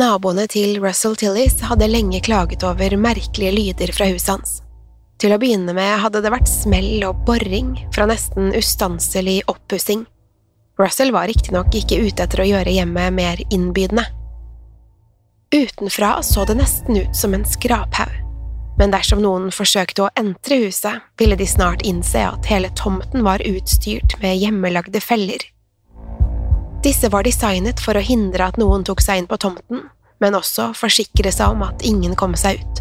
Naboene til Russell Tillis hadde lenge klaget over merkelige lyder fra huset hans. Til å begynne med hadde det vært smell og boring fra nesten ustanselig oppussing. Russell var riktignok ikke ute etter å gjøre hjemmet mer innbydende. Utenfra så det nesten ut som en skraphaug, men dersom noen forsøkte å entre huset, ville de snart innse at hele tomten var utstyrt med hjemmelagde feller. Disse var designet for å hindre at noen tok seg inn på tomten, men også forsikre seg om at ingen kom seg ut.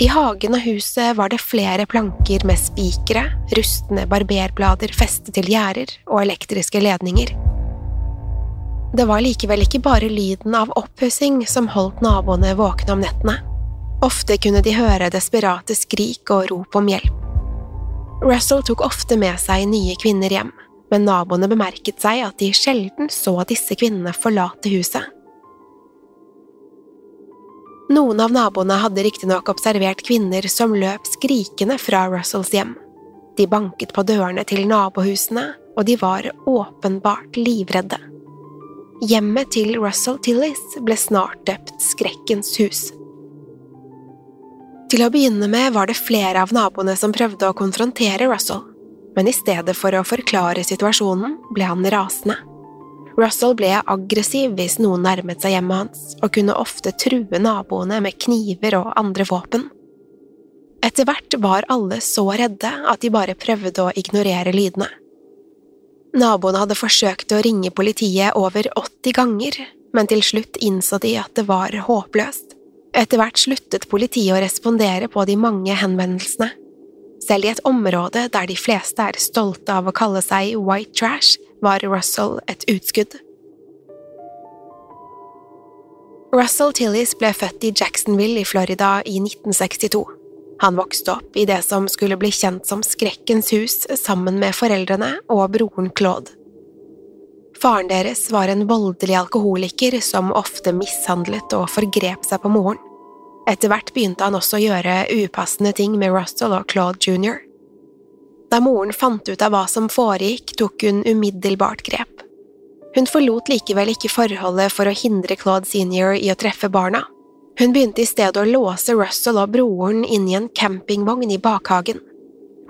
I hagen og huset var det flere planker med spikere, rustne barberblader festet til gjerder og elektriske ledninger. Det var likevel ikke bare lyden av oppussing som holdt naboene våkne om nettene. Ofte kunne de høre desperate skrik og rop om hjelp. Russell tok ofte med seg nye kvinner hjem, men naboene bemerket seg at de sjelden så disse kvinnene forlate huset. Noen av naboene hadde riktignok observert kvinner som løp skrikende fra Russells hjem. De banket på dørene til nabohusene, og de var åpenbart livredde. Hjemmet til Russell Tillis ble snart døpt Skrekkens hus. Til å begynne med var det flere av naboene som prøvde å konfrontere Russell, men i stedet for å forklare situasjonen ble han rasende. Russell ble aggressiv hvis noen nærmet seg hjemmet hans, og kunne ofte true naboene med kniver og andre våpen. Etter hvert var alle så redde at de bare prøvde å ignorere lydene. Naboene hadde forsøkt å ringe politiet over 80 ganger, men til slutt innså de at det var håpløst. Etter hvert sluttet politiet å respondere på de mange henvendelsene. Selv i et område der de fleste er stolte av å kalle seg white trash, var Russell et utskudd. Russell Tillis ble født i Jacksonville i Florida i 1962. Han vokste opp i det som skulle bli kjent som Skrekkens hus sammen med foreldrene og broren Claude. Faren deres var en voldelig alkoholiker som ofte mishandlet og forgrep seg på moren. Etter hvert begynte han også å gjøre upassende ting med Russell og Claude jr. Da moren fant ut av hva som foregikk, tok hun umiddelbart grep. Hun forlot likevel ikke forholdet for å hindre Claude senior i å treffe barna. Hun begynte i stedet å låse Russell og broren inn i en campingvogn i bakhagen.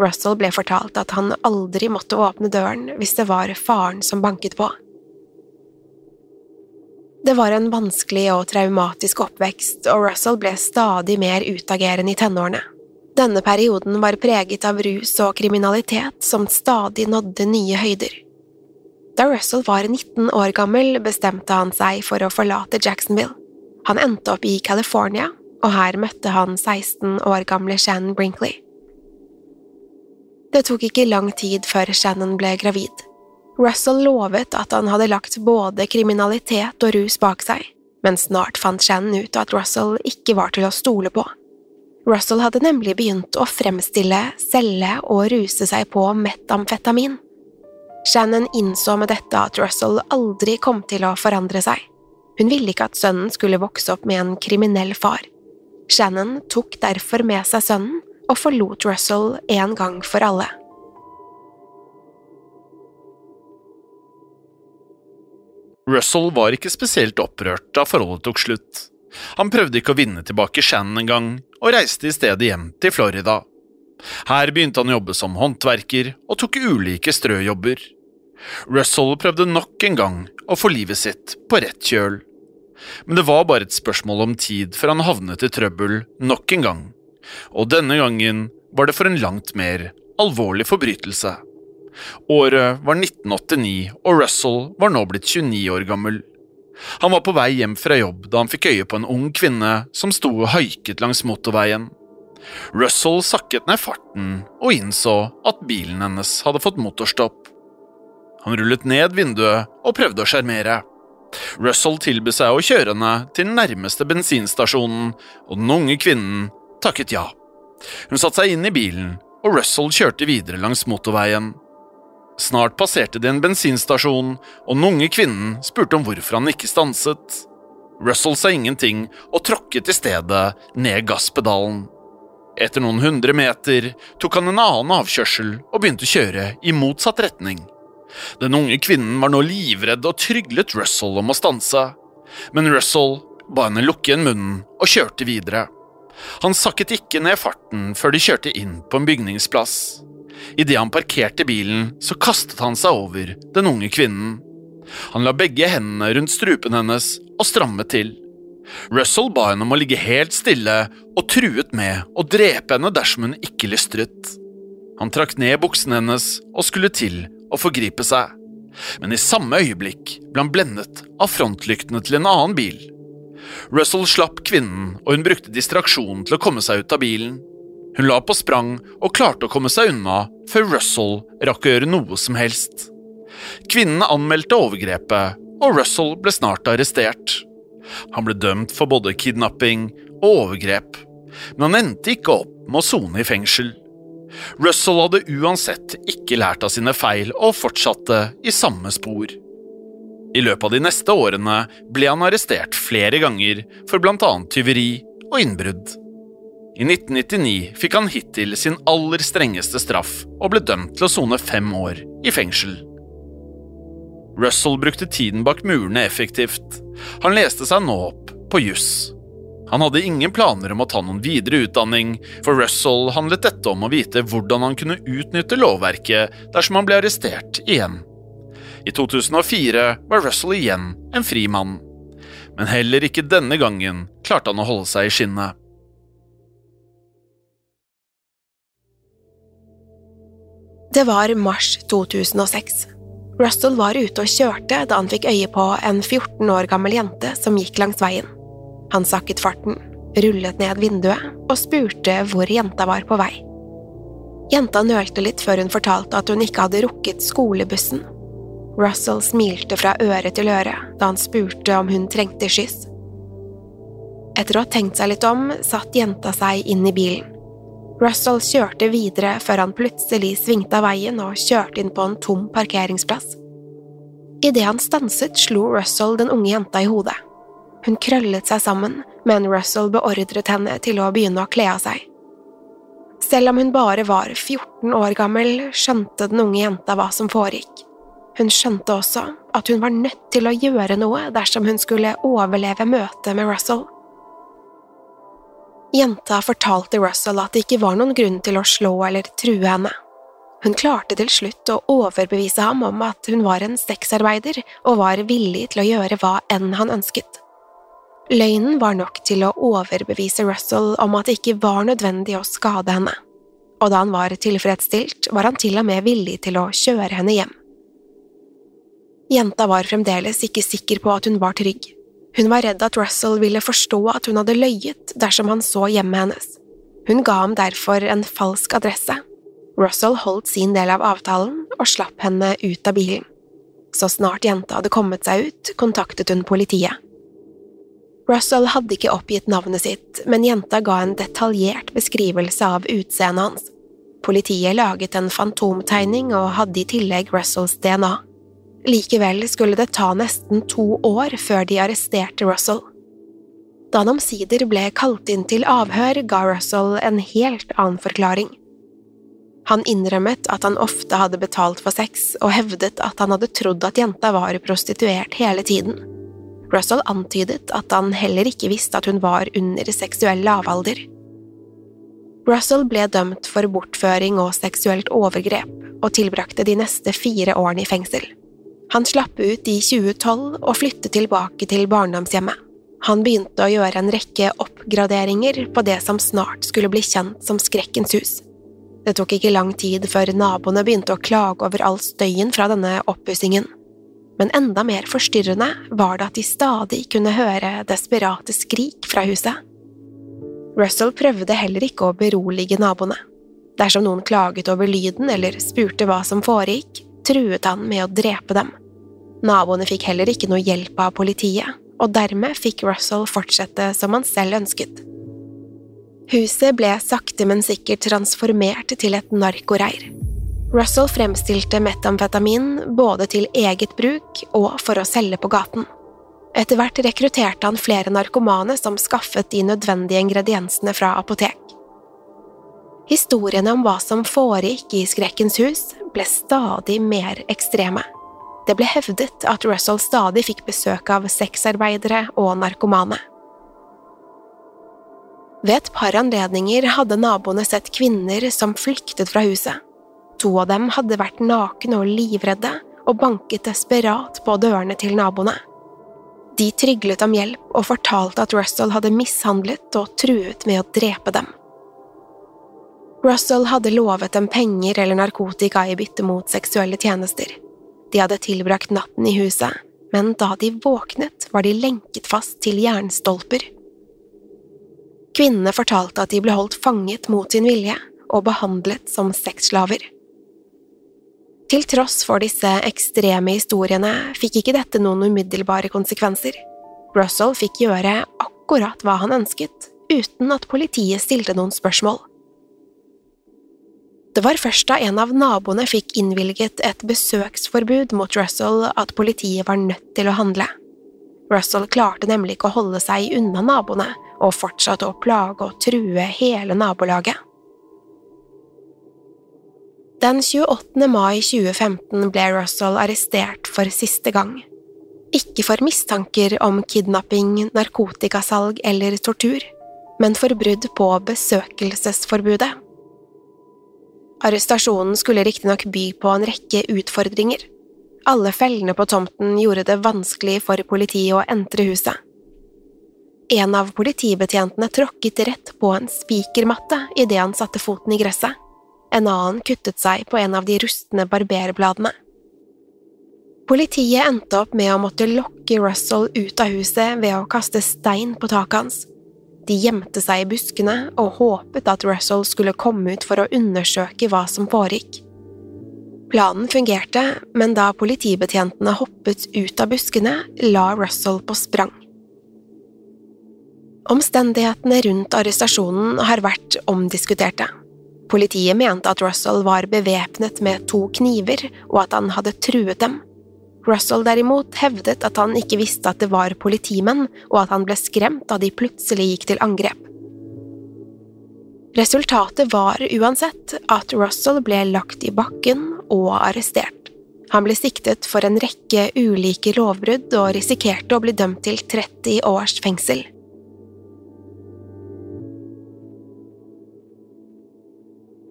Russell ble fortalt at han aldri måtte åpne døren hvis det var faren som banket på. Det var en vanskelig og traumatisk oppvekst, og Russell ble stadig mer utagerende i tenårene. Denne perioden var preget av rus og kriminalitet som stadig nådde nye høyder. Da Russell var 19 år gammel, bestemte han seg for å forlate Jacksonville. Han endte opp i California, og her møtte han 16 år gamle Shannon Brinkley. Det tok ikke lang tid før Shannon ble gravid. Russell lovet at han hadde lagt både kriminalitet og rus bak seg, men snart fant Shannon ut at Russell ikke var til å stole på. Russell hadde nemlig begynt å fremstille, selge og ruse seg på metamfetamin. Shannon innså med dette at Russell aldri kom til å forandre seg. Hun ville ikke at sønnen skulle vokse opp med en kriminell far. Shannon tok derfor med seg sønnen og forlot Russell en gang for alle. Russell var ikke spesielt opprørt da forholdet tok slutt. Han prøvde ikke å vinne tilbake Shannon engang, og reiste i stedet hjem til Florida. Her begynte han å jobbe som håndverker og tok ulike strøjobber. Russell prøvde nok en gang å få livet sitt på rett kjøl. Men det var bare et spørsmål om tid før han havnet i trøbbel nok en gang, og denne gangen var det for en langt mer alvorlig forbrytelse. Året var 1989, og Russell var nå blitt 29 år gammel. Han var på vei hjem fra jobb da han fikk øye på en ung kvinne som sto og haiket langs motorveien. Russell sakket ned farten og innså at bilen hennes hadde fått motorstopp. Han rullet ned vinduet og prøvde å sjarmere. Russell tilbød seg å kjøre henne til den nærmeste bensinstasjonen, og den unge kvinnen takket ja. Hun satte seg inn i bilen, og Russell kjørte videre langs motorveien. Snart passerte de en bensinstasjon, og den unge kvinnen spurte om hvorfor han ikke stanset. Russell sa ingenting og tråkket i stedet ned gasspedalen. Etter noen hundre meter tok han en annen avkjørsel og begynte å kjøre i motsatt retning. Den unge kvinnen var nå livredd og tryglet Russell om å stanse, men Russell ba henne lukke igjen munnen og kjørte videre. Han sakket ikke ned farten før de kjørte inn på en bygningsplass. Idet han parkerte bilen, så kastet han seg over den unge kvinnen. Han la begge hendene rundt strupen hennes og strammet til. Russell ba henne om å ligge helt stille og truet med å drepe henne dersom hun ikke lystret. Han trakk ned buksen hennes og skulle til å forgripe seg, men i samme øyeblikk ble han blendet av frontlyktene til en annen bil. Russell slapp kvinnen, og hun brukte distraksjonen til å komme seg ut av bilen. Hun la på sprang og klarte å komme seg unna før Russell rakk å gjøre noe som helst. Kvinnen anmeldte overgrepet, og Russell ble snart arrestert. Han ble dømt for både kidnapping og overgrep, men han endte ikke opp med å sone i fengsel. Russell hadde uansett ikke lært av sine feil og fortsatte i samme spor. I løpet av de neste årene ble han arrestert flere ganger for blant annet tyveri og innbrudd. I 1999 fikk han hittil sin aller strengeste straff og ble dømt til å sone fem år i fengsel. Russell brukte tiden bak murene effektivt. Han leste seg nå opp på juss. Han hadde ingen planer om å ta noen videre utdanning, for Russell handlet dette om å vite hvordan han kunne utnytte lovverket dersom han ble arrestert igjen. I 2004 var Russell igjen en fri mann. Men heller ikke denne gangen klarte han å holde seg i skinnet. Det var mars 2006. Russell var ute og kjørte da han fikk øye på en 14 år gammel jente som gikk langs veien. Han sakket farten, rullet ned vinduet og spurte hvor jenta var på vei. Jenta nølte litt før hun fortalte at hun ikke hadde rukket skolebussen. Russell smilte fra øre til øre da han spurte om hun trengte skyss. Etter å ha tenkt seg litt om, satt jenta seg inn i bilen. Russell kjørte videre før han plutselig svingte av veien og kjørte inn på en tom parkeringsplass. Idet han stanset, slo Russell den unge jenta i hodet. Hun krøllet seg sammen, men Russell beordret henne til å begynne å kle av seg. Selv om hun bare var 14 år gammel, skjønte den unge jenta hva som foregikk. Hun skjønte også at hun var nødt til å gjøre noe dersom hun skulle overleve møtet med Russell. Jenta fortalte Russell at det ikke var noen grunn til å slå eller true henne. Hun klarte til slutt å overbevise ham om at hun var en sexarbeider og var villig til å gjøre hva enn han ønsket. Løgnen var nok til å overbevise Russell om at det ikke var nødvendig å skade henne, og da han var tilfredsstilt, var han til og med villig til å kjøre henne hjem. Jenta var fremdeles ikke sikker på at hun var trygg. Hun var redd at Russell ville forstå at hun hadde løyet dersom han så hjemmet hennes. Hun ga ham derfor en falsk adresse. Russell holdt sin del av avtalen og slapp henne ut av bilen. Så snart jenta hadde kommet seg ut, kontaktet hun politiet. Russell hadde ikke oppgitt navnet sitt, men jenta ga en detaljert beskrivelse av utseendet hans. Politiet laget en fantomtegning og hadde i tillegg Russells DNA. Likevel skulle det ta nesten to år før de arresterte Russell. Da han omsider ble kalt inn til avhør, ga Russell en helt annen forklaring. Han innrømmet at han ofte hadde betalt for sex, og hevdet at han hadde trodd at jenta var prostituert hele tiden. Russell antydet at han heller ikke visste at hun var under seksuell lavalder. Russell ble dømt for bortføring og seksuelt overgrep, og tilbrakte de neste fire årene i fengsel. Han slapp ut i 2012 og flyttet tilbake til barndomshjemmet. Han begynte å gjøre en rekke oppgraderinger på det som snart skulle bli kjent som Skrekkens hus. Det tok ikke lang tid før naboene begynte å klage over all støyen fra denne oppussingen. Men enda mer forstyrrende var det at de stadig kunne høre desperate skrik fra huset. Russell prøvde heller ikke å berolige naboene. Dersom noen klaget over lyden eller spurte hva som foregikk, truet han med å drepe dem. Naboene fikk heller ikke noe hjelp av politiet, og dermed fikk Russell fortsette som han selv ønsket. Huset ble sakte, men sikkert transformert til et narkoreir. Russell fremstilte metamfetamin både til eget bruk og for å selge på gaten. Etter hvert rekrutterte han flere narkomane som skaffet de nødvendige ingrediensene fra apotek. Historiene om hva som foregikk i Skrekkens hus, ble stadig mer ekstreme. Det ble hevdet at Russell stadig fikk besøk av sexarbeidere og narkomane. Ved et par anledninger hadde naboene sett kvinner som flyktet fra huset. To av dem hadde vært nakne og livredde og banket desperat på dørene til naboene. De tryglet om hjelp og fortalte at Russell hadde mishandlet og truet med å drepe dem. Russell hadde lovet dem penger eller narkotika i bytte mot seksuelle tjenester. De hadde tilbrakt natten i huset, men da de våknet, var de lenket fast til jernstolper. Kvinnene fortalte at de ble holdt fanget mot sin vilje og behandlet som sexslaver. Til tross for disse ekstreme historiene fikk ikke dette noen umiddelbare konsekvenser. Russell fikk gjøre akkurat hva han ønsket, uten at politiet stilte noen spørsmål. Det var først da en av naboene fikk innvilget et besøksforbud mot Russell at politiet var nødt til å handle. Russell klarte nemlig ikke å holde seg unna naboene, og fortsatte å plage og true hele nabolaget. Den 28. mai 2015 ble Russell arrestert for siste gang. Ikke for mistanker om kidnapping, narkotikasalg eller tortur, men for brudd på besøkelsesforbudet. Arrestasjonen skulle riktignok by på en rekke utfordringer. Alle fellene på tomten gjorde det vanskelig for politiet å entre huset. En av politibetjentene tråkket rett på en spikermatte idet han satte foten i gresset. En annen kuttet seg på en av de rustne barberbladene. Politiet endte opp med å måtte lokke Russell ut av huset ved å kaste stein på taket hans. De gjemte seg i buskene og håpet at Russell skulle komme ut for å undersøke hva som foregikk. Planen fungerte, men da politibetjentene hoppet ut av buskene, la Russell på sprang. Omstendighetene rundt arrestasjonen har vært omdiskuterte. Politiet mente at Russell var bevæpnet med to kniver, og at han hadde truet dem. Russell derimot hevdet at han ikke visste at det var politimenn, og at han ble skremt da de plutselig gikk til angrep. Resultatet var uansett at Russell ble lagt i bakken og arrestert. Han ble siktet for en rekke ulike lovbrudd og risikerte å bli dømt til 30 års fengsel.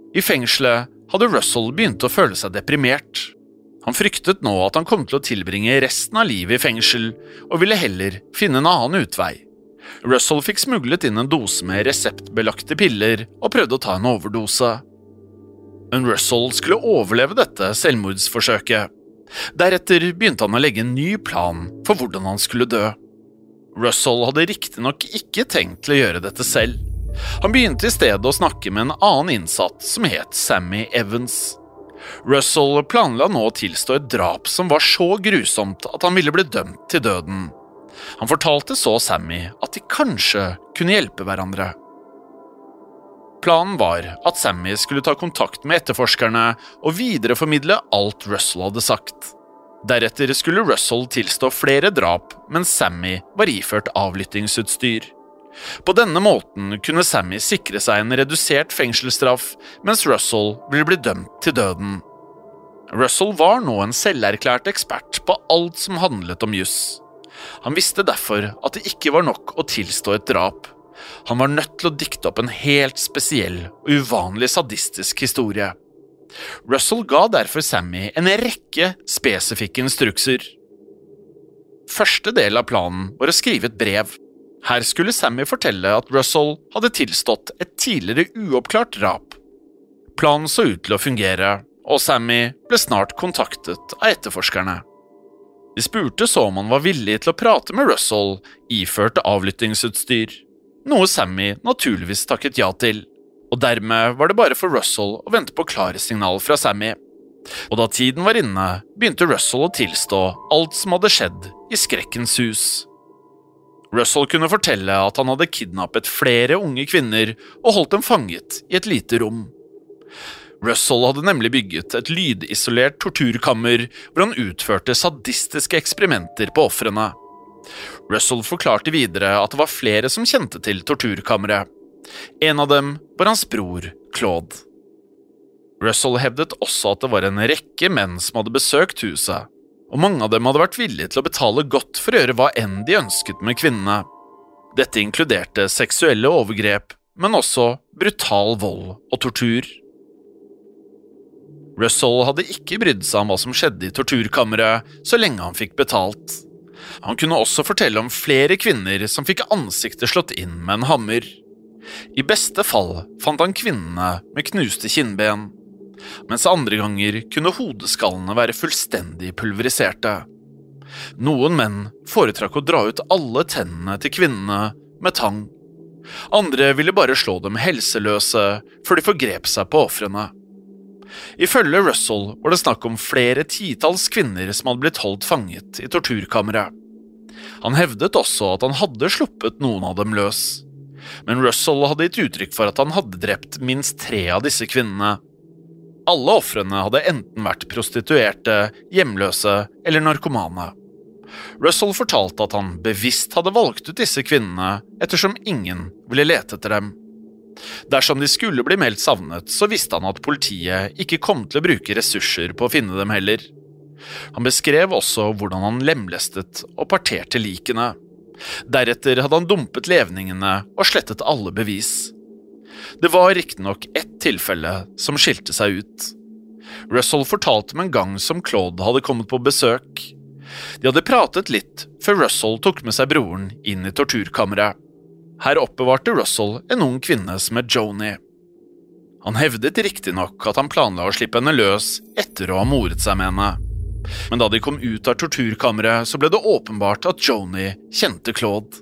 I fengselet hadde Russell begynt å føle seg deprimert. Han fryktet nå at han kom til å tilbringe resten av livet i fengsel, og ville heller finne en annen utvei. Russell fikk smuglet inn en dose med reseptbelagte piller og prøvde å ta en overdose. Men Russell skulle overleve dette selvmordsforsøket. Deretter begynte han å legge en ny plan for hvordan han skulle dø. Russell hadde riktignok ikke tenkt til å gjøre dette selv. Han begynte i stedet å snakke med en annen innsatt som het Sammy Evans. Russell planla nå å tilstå et drap som var så grusomt at han ville bli dømt til døden. Han fortalte så Sammy at de kanskje kunne hjelpe hverandre. Planen var at Sammy skulle ta kontakt med etterforskerne og videreformidle alt Russell hadde sagt. Deretter skulle Russell tilstå flere drap, mens Sammy var iført avlyttingsutstyr. På denne måten kunne Sammy sikre seg en redusert fengselsstraff, mens Russell ville bli dømt til døden. Russell var nå en selverklært ekspert på alt som handlet om juss. Han visste derfor at det ikke var nok å tilstå et drap. Han var nødt til å dikte opp en helt spesiell og uvanlig sadistisk historie. Russell ga derfor Sammy en rekke spesifikke instrukser. Første del av planen var å skrive et brev. Her skulle Sammy fortelle at Russell hadde tilstått et tidligere uoppklart drap. Planen så ut til å fungere, og Sammy ble snart kontaktet av etterforskerne. De spurte så om han var villig til å prate med Russell iført avlyttingsutstyr, noe Sammy naturligvis takket ja til, og dermed var det bare for Russell å vente på klare signal fra Sammy. Og da tiden var inne, begynte Russell å tilstå alt som hadde skjedd i Skrekkens hus. Russell kunne fortelle at han hadde kidnappet flere unge kvinner og holdt dem fanget i et lite rom. Russell hadde nemlig bygget et lydisolert torturkammer hvor han utførte sadistiske eksperimenter på ofrene. Russell forklarte videre at det var flere som kjente til torturkammeret. En av dem var hans bror Claude. Russell hevdet også at det var en rekke menn som hadde besøkt huset, og mange av dem hadde vært villige til å betale godt for å gjøre hva enn de ønsket med kvinnene. Dette inkluderte seksuelle overgrep, men også brutal vold og tortur. Russell hadde ikke brydd seg om hva som skjedde i torturkammeret, så lenge han fikk betalt. Han kunne også fortelle om flere kvinner som fikk ansiktet slått inn med en hammer. I beste fall fant han kvinnene med knuste kinnben, mens andre ganger kunne hodeskallene være fullstendig pulveriserte. Noen menn foretrakk å dra ut alle tennene til kvinnene med tang. Andre ville bare slå dem helseløse før de forgrep seg på ofrene. Ifølge Russell var det snakk om flere titalls kvinner som hadde blitt holdt fanget i torturkammeret. Han hevdet også at han hadde sluppet noen av dem løs. Men Russell hadde gitt uttrykk for at han hadde drept minst tre av disse kvinnene. Alle ofrene hadde enten vært prostituerte, hjemløse eller narkomane. Russell fortalte at han bevisst hadde valgt ut disse kvinnene ettersom ingen ville lete etter dem. Dersom de skulle bli meldt savnet, så visste han at politiet ikke kom til å bruke ressurser på å finne dem heller. Han beskrev også hvordan han lemlestet og parterte likene. Deretter hadde han dumpet levningene og slettet alle bevis. Det var riktignok ett tilfelle som skilte seg ut. Russell fortalte om en gang som Claude hadde kommet på besøk. De hadde pratet litt før Russell tok med seg broren inn i torturkammeret. Her oppbevarte Russell en ung kvinne som het Joni. Han hevdet riktignok at han planla å slippe henne løs etter å ha moret seg med henne. Men da de kom ut av torturkammeret, så ble det åpenbart at Joni kjente Claude.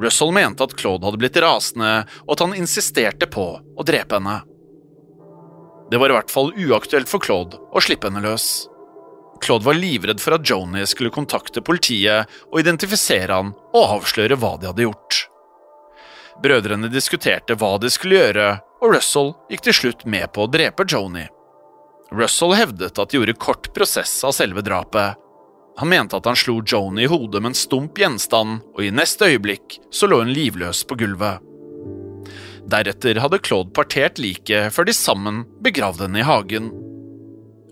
Russell mente at Claude hadde blitt rasende, og at han insisterte på å drepe henne. Det var i hvert fall uaktuelt for Claude å slippe henne løs. Claude var livredd for at Joni skulle kontakte politiet og identifisere han og avsløre hva de hadde gjort. Brødrene diskuterte hva de skulle gjøre, og Russell gikk til slutt med på å drepe Joni. Russell hevdet at de gjorde kort prosess av selve drapet. Han mente at han slo Joni i hodet med en stump gjenstand, og i neste øyeblikk så lå hun livløs på gulvet. Deretter hadde Claude partert liket før de sammen begravde henne i hagen.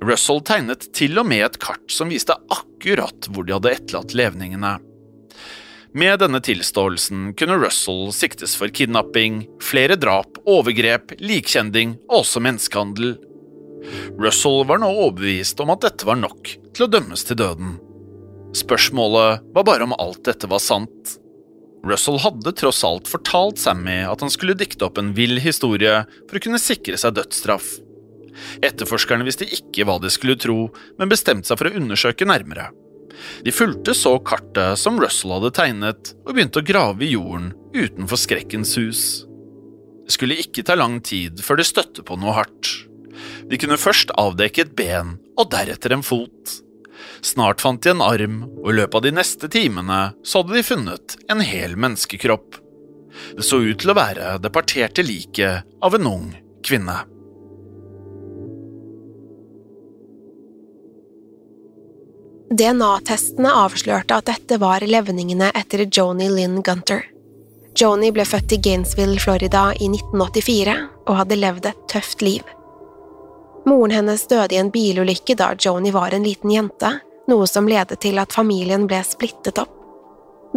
Russell tegnet til og med et kart som viste akkurat hvor de hadde etterlatt levningene. Med denne tilståelsen kunne Russell siktes for kidnapping, flere drap overgrep, likkjending og også menneskehandel. Russell var nå overbevist om at dette var nok til å dømmes til døden. Spørsmålet var bare om alt dette var sant. Russell hadde tross alt fortalt Sammy at han skulle dikte opp en vill historie for å kunne sikre seg dødsstraff. Etterforskerne visste ikke hva de skulle tro, men bestemte seg for å undersøke nærmere. De fulgte så kartet som Russell hadde tegnet, og begynte å grave i jorden utenfor Skrekkens hus. Det skulle ikke ta lang tid før de støtte på noe hardt. De kunne først avdekke et ben, og deretter en fot. Snart fant de en arm, og i løpet av de neste timene så hadde de funnet en hel menneskekropp. Det så ut til å være det parterte liket av en ung kvinne. DNA-testene avslørte at dette var levningene etter Joni Lynn Gunter. Joni ble født i Gainesville, Florida i 1984 og hadde levd et tøft liv. Moren hennes døde i en bilulykke da Joni var en liten jente, noe som ledet til at familien ble splittet opp.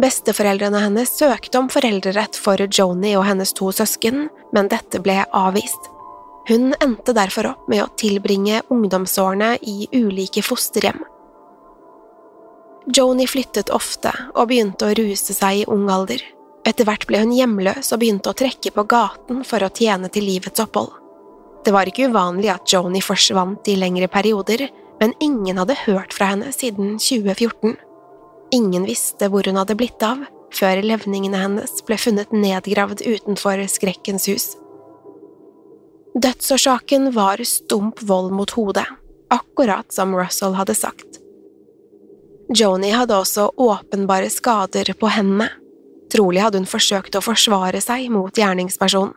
Besteforeldrene hennes søkte om foreldrerett for Joni og hennes to søsken, men dette ble avvist. Hun endte derfor opp med å tilbringe ungdomsårene i ulike fosterhjem. Joni flyttet ofte og begynte å ruse seg i ung alder. Etter hvert ble hun hjemløs og begynte å trekke på gaten for å tjene til livets opphold. Det var ikke uvanlig at Joni forsvant i lengre perioder, men ingen hadde hørt fra henne siden 2014. Ingen visste hvor hun hadde blitt av, før levningene hennes ble funnet nedgravd utenfor Skrekkens hus. Dødsårsaken var stump vold mot hodet, akkurat som Russell hadde sagt. Joni hadde også åpenbare skader på hendene. Trolig hadde hun forsøkt å forsvare seg mot gjerningspersonen.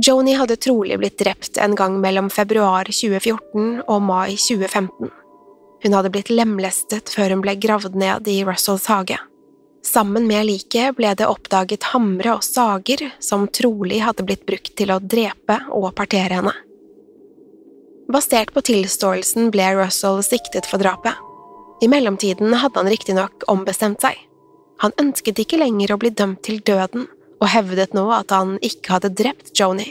Joni hadde trolig blitt drept en gang mellom februar 2014 og mai 2015. Hun hadde blitt lemlestet før hun ble gravd ned i Russells hage. Sammen med liket ble det oppdaget hamre og sager som trolig hadde blitt brukt til å drepe og partere henne. Basert på tilståelsen ble Russell siktet for drapet. I mellomtiden hadde han riktignok ombestemt seg. Han ønsket ikke lenger å bli dømt til døden, og hevdet nå at han ikke hadde drept Joni.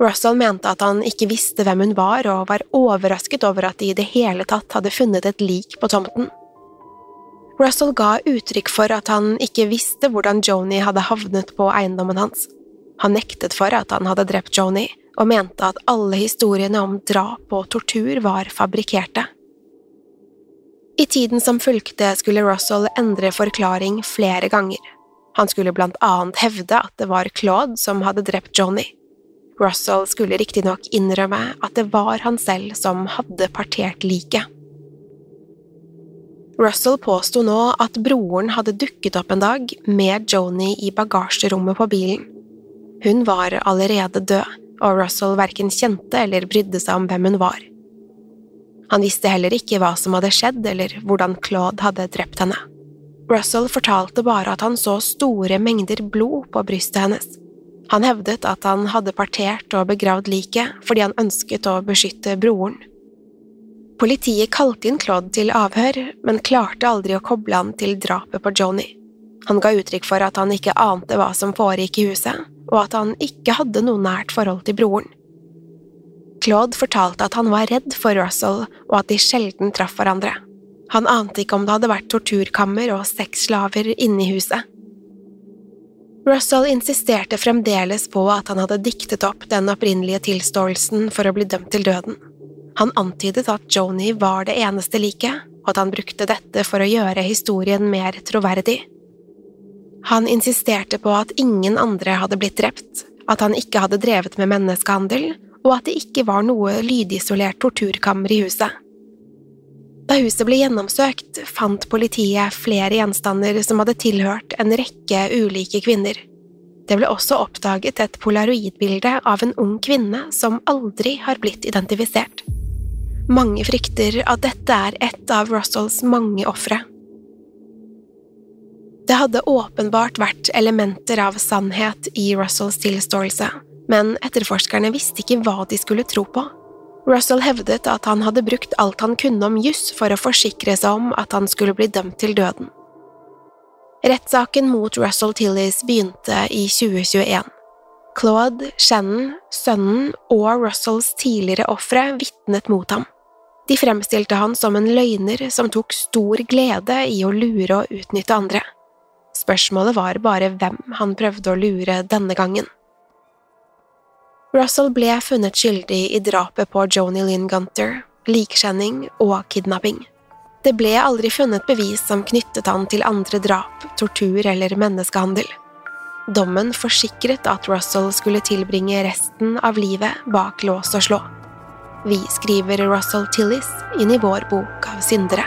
Russell mente at han ikke visste hvem hun var, og var overrasket over at de i det hele tatt hadde funnet et lik på tomten. Russell ga uttrykk for at han ikke visste hvordan Joni hadde havnet på eiendommen hans. Han nektet for at han hadde drept Joni, og mente at alle historiene om drap og tortur var fabrikkerte. I tiden som fulgte, skulle Russell endre forklaring flere ganger. Han skulle blant annet hevde at det var Claude som hadde drept Johnny. Russell skulle riktignok innrømme at det var han selv som hadde partert liket. Russell påsto nå at broren hadde dukket opp en dag med Joni i bagasjerommet på bilen. Hun var allerede død, og Russell verken kjente eller brydde seg om hvem hun var. Han visste heller ikke hva som hadde skjedd eller hvordan Claude hadde drept henne. Russell fortalte bare at han så store mengder blod på brystet hennes. Han hevdet at han hadde partert og begravd liket fordi han ønsket å beskytte broren. Politiet kalte inn Claude til avhør, men klarte aldri å koble han til drapet på Joni. Han ga uttrykk for at han ikke ante hva som foregikk i huset, og at han ikke hadde noe nært forhold til broren. Claude fortalte at han var redd for Russell og at de sjelden traff hverandre. Han ante ikke om det hadde vært torturkammer og sexslaver inne i huset. Russell insisterte fremdeles på at han hadde diktet opp den opprinnelige tilståelsen for å bli dømt til døden. Han antydet at Joni var det eneste liket, og at han brukte dette for å gjøre historien mer troverdig. Han insisterte på at ingen andre hadde blitt drept, at han ikke hadde drevet med menneskehandel, og at det ikke var noe lydisolert torturkammer i huset. Da huset ble gjennomsøkt, fant politiet flere gjenstander som hadde tilhørt en rekke ulike kvinner. Det ble også oppdaget et polaroidbilde av en ung kvinne som aldri har blitt identifisert. Mange frykter at dette er et av Russells mange ofre. Det hadde åpenbart vært elementer av sannhet i Russells tilståelse, men etterforskerne visste ikke hva de skulle tro på. Russell hevdet at han hadde brukt alt han kunne om juss for å forsikre seg om at han skulle bli dømt til døden. Rettssaken mot Russell Tillis begynte i 2021. Claude, Shannon, sønnen og Russells tidligere ofre vitnet mot ham. De fremstilte han som en løgner som tok stor glede i å lure og utnytte andre. Spørsmålet var bare hvem han prøvde å lure denne gangen. Russell ble funnet skyldig i drapet på Joni Lynn Gunter, likskjenning og kidnapping. Det ble aldri funnet bevis som knyttet han til andre drap, tortur eller menneskehandel. Dommen forsikret at Russell skulle tilbringe resten av livet bak lås og slå. Vi skriver Russell Tillis inn i vår bok av syndere.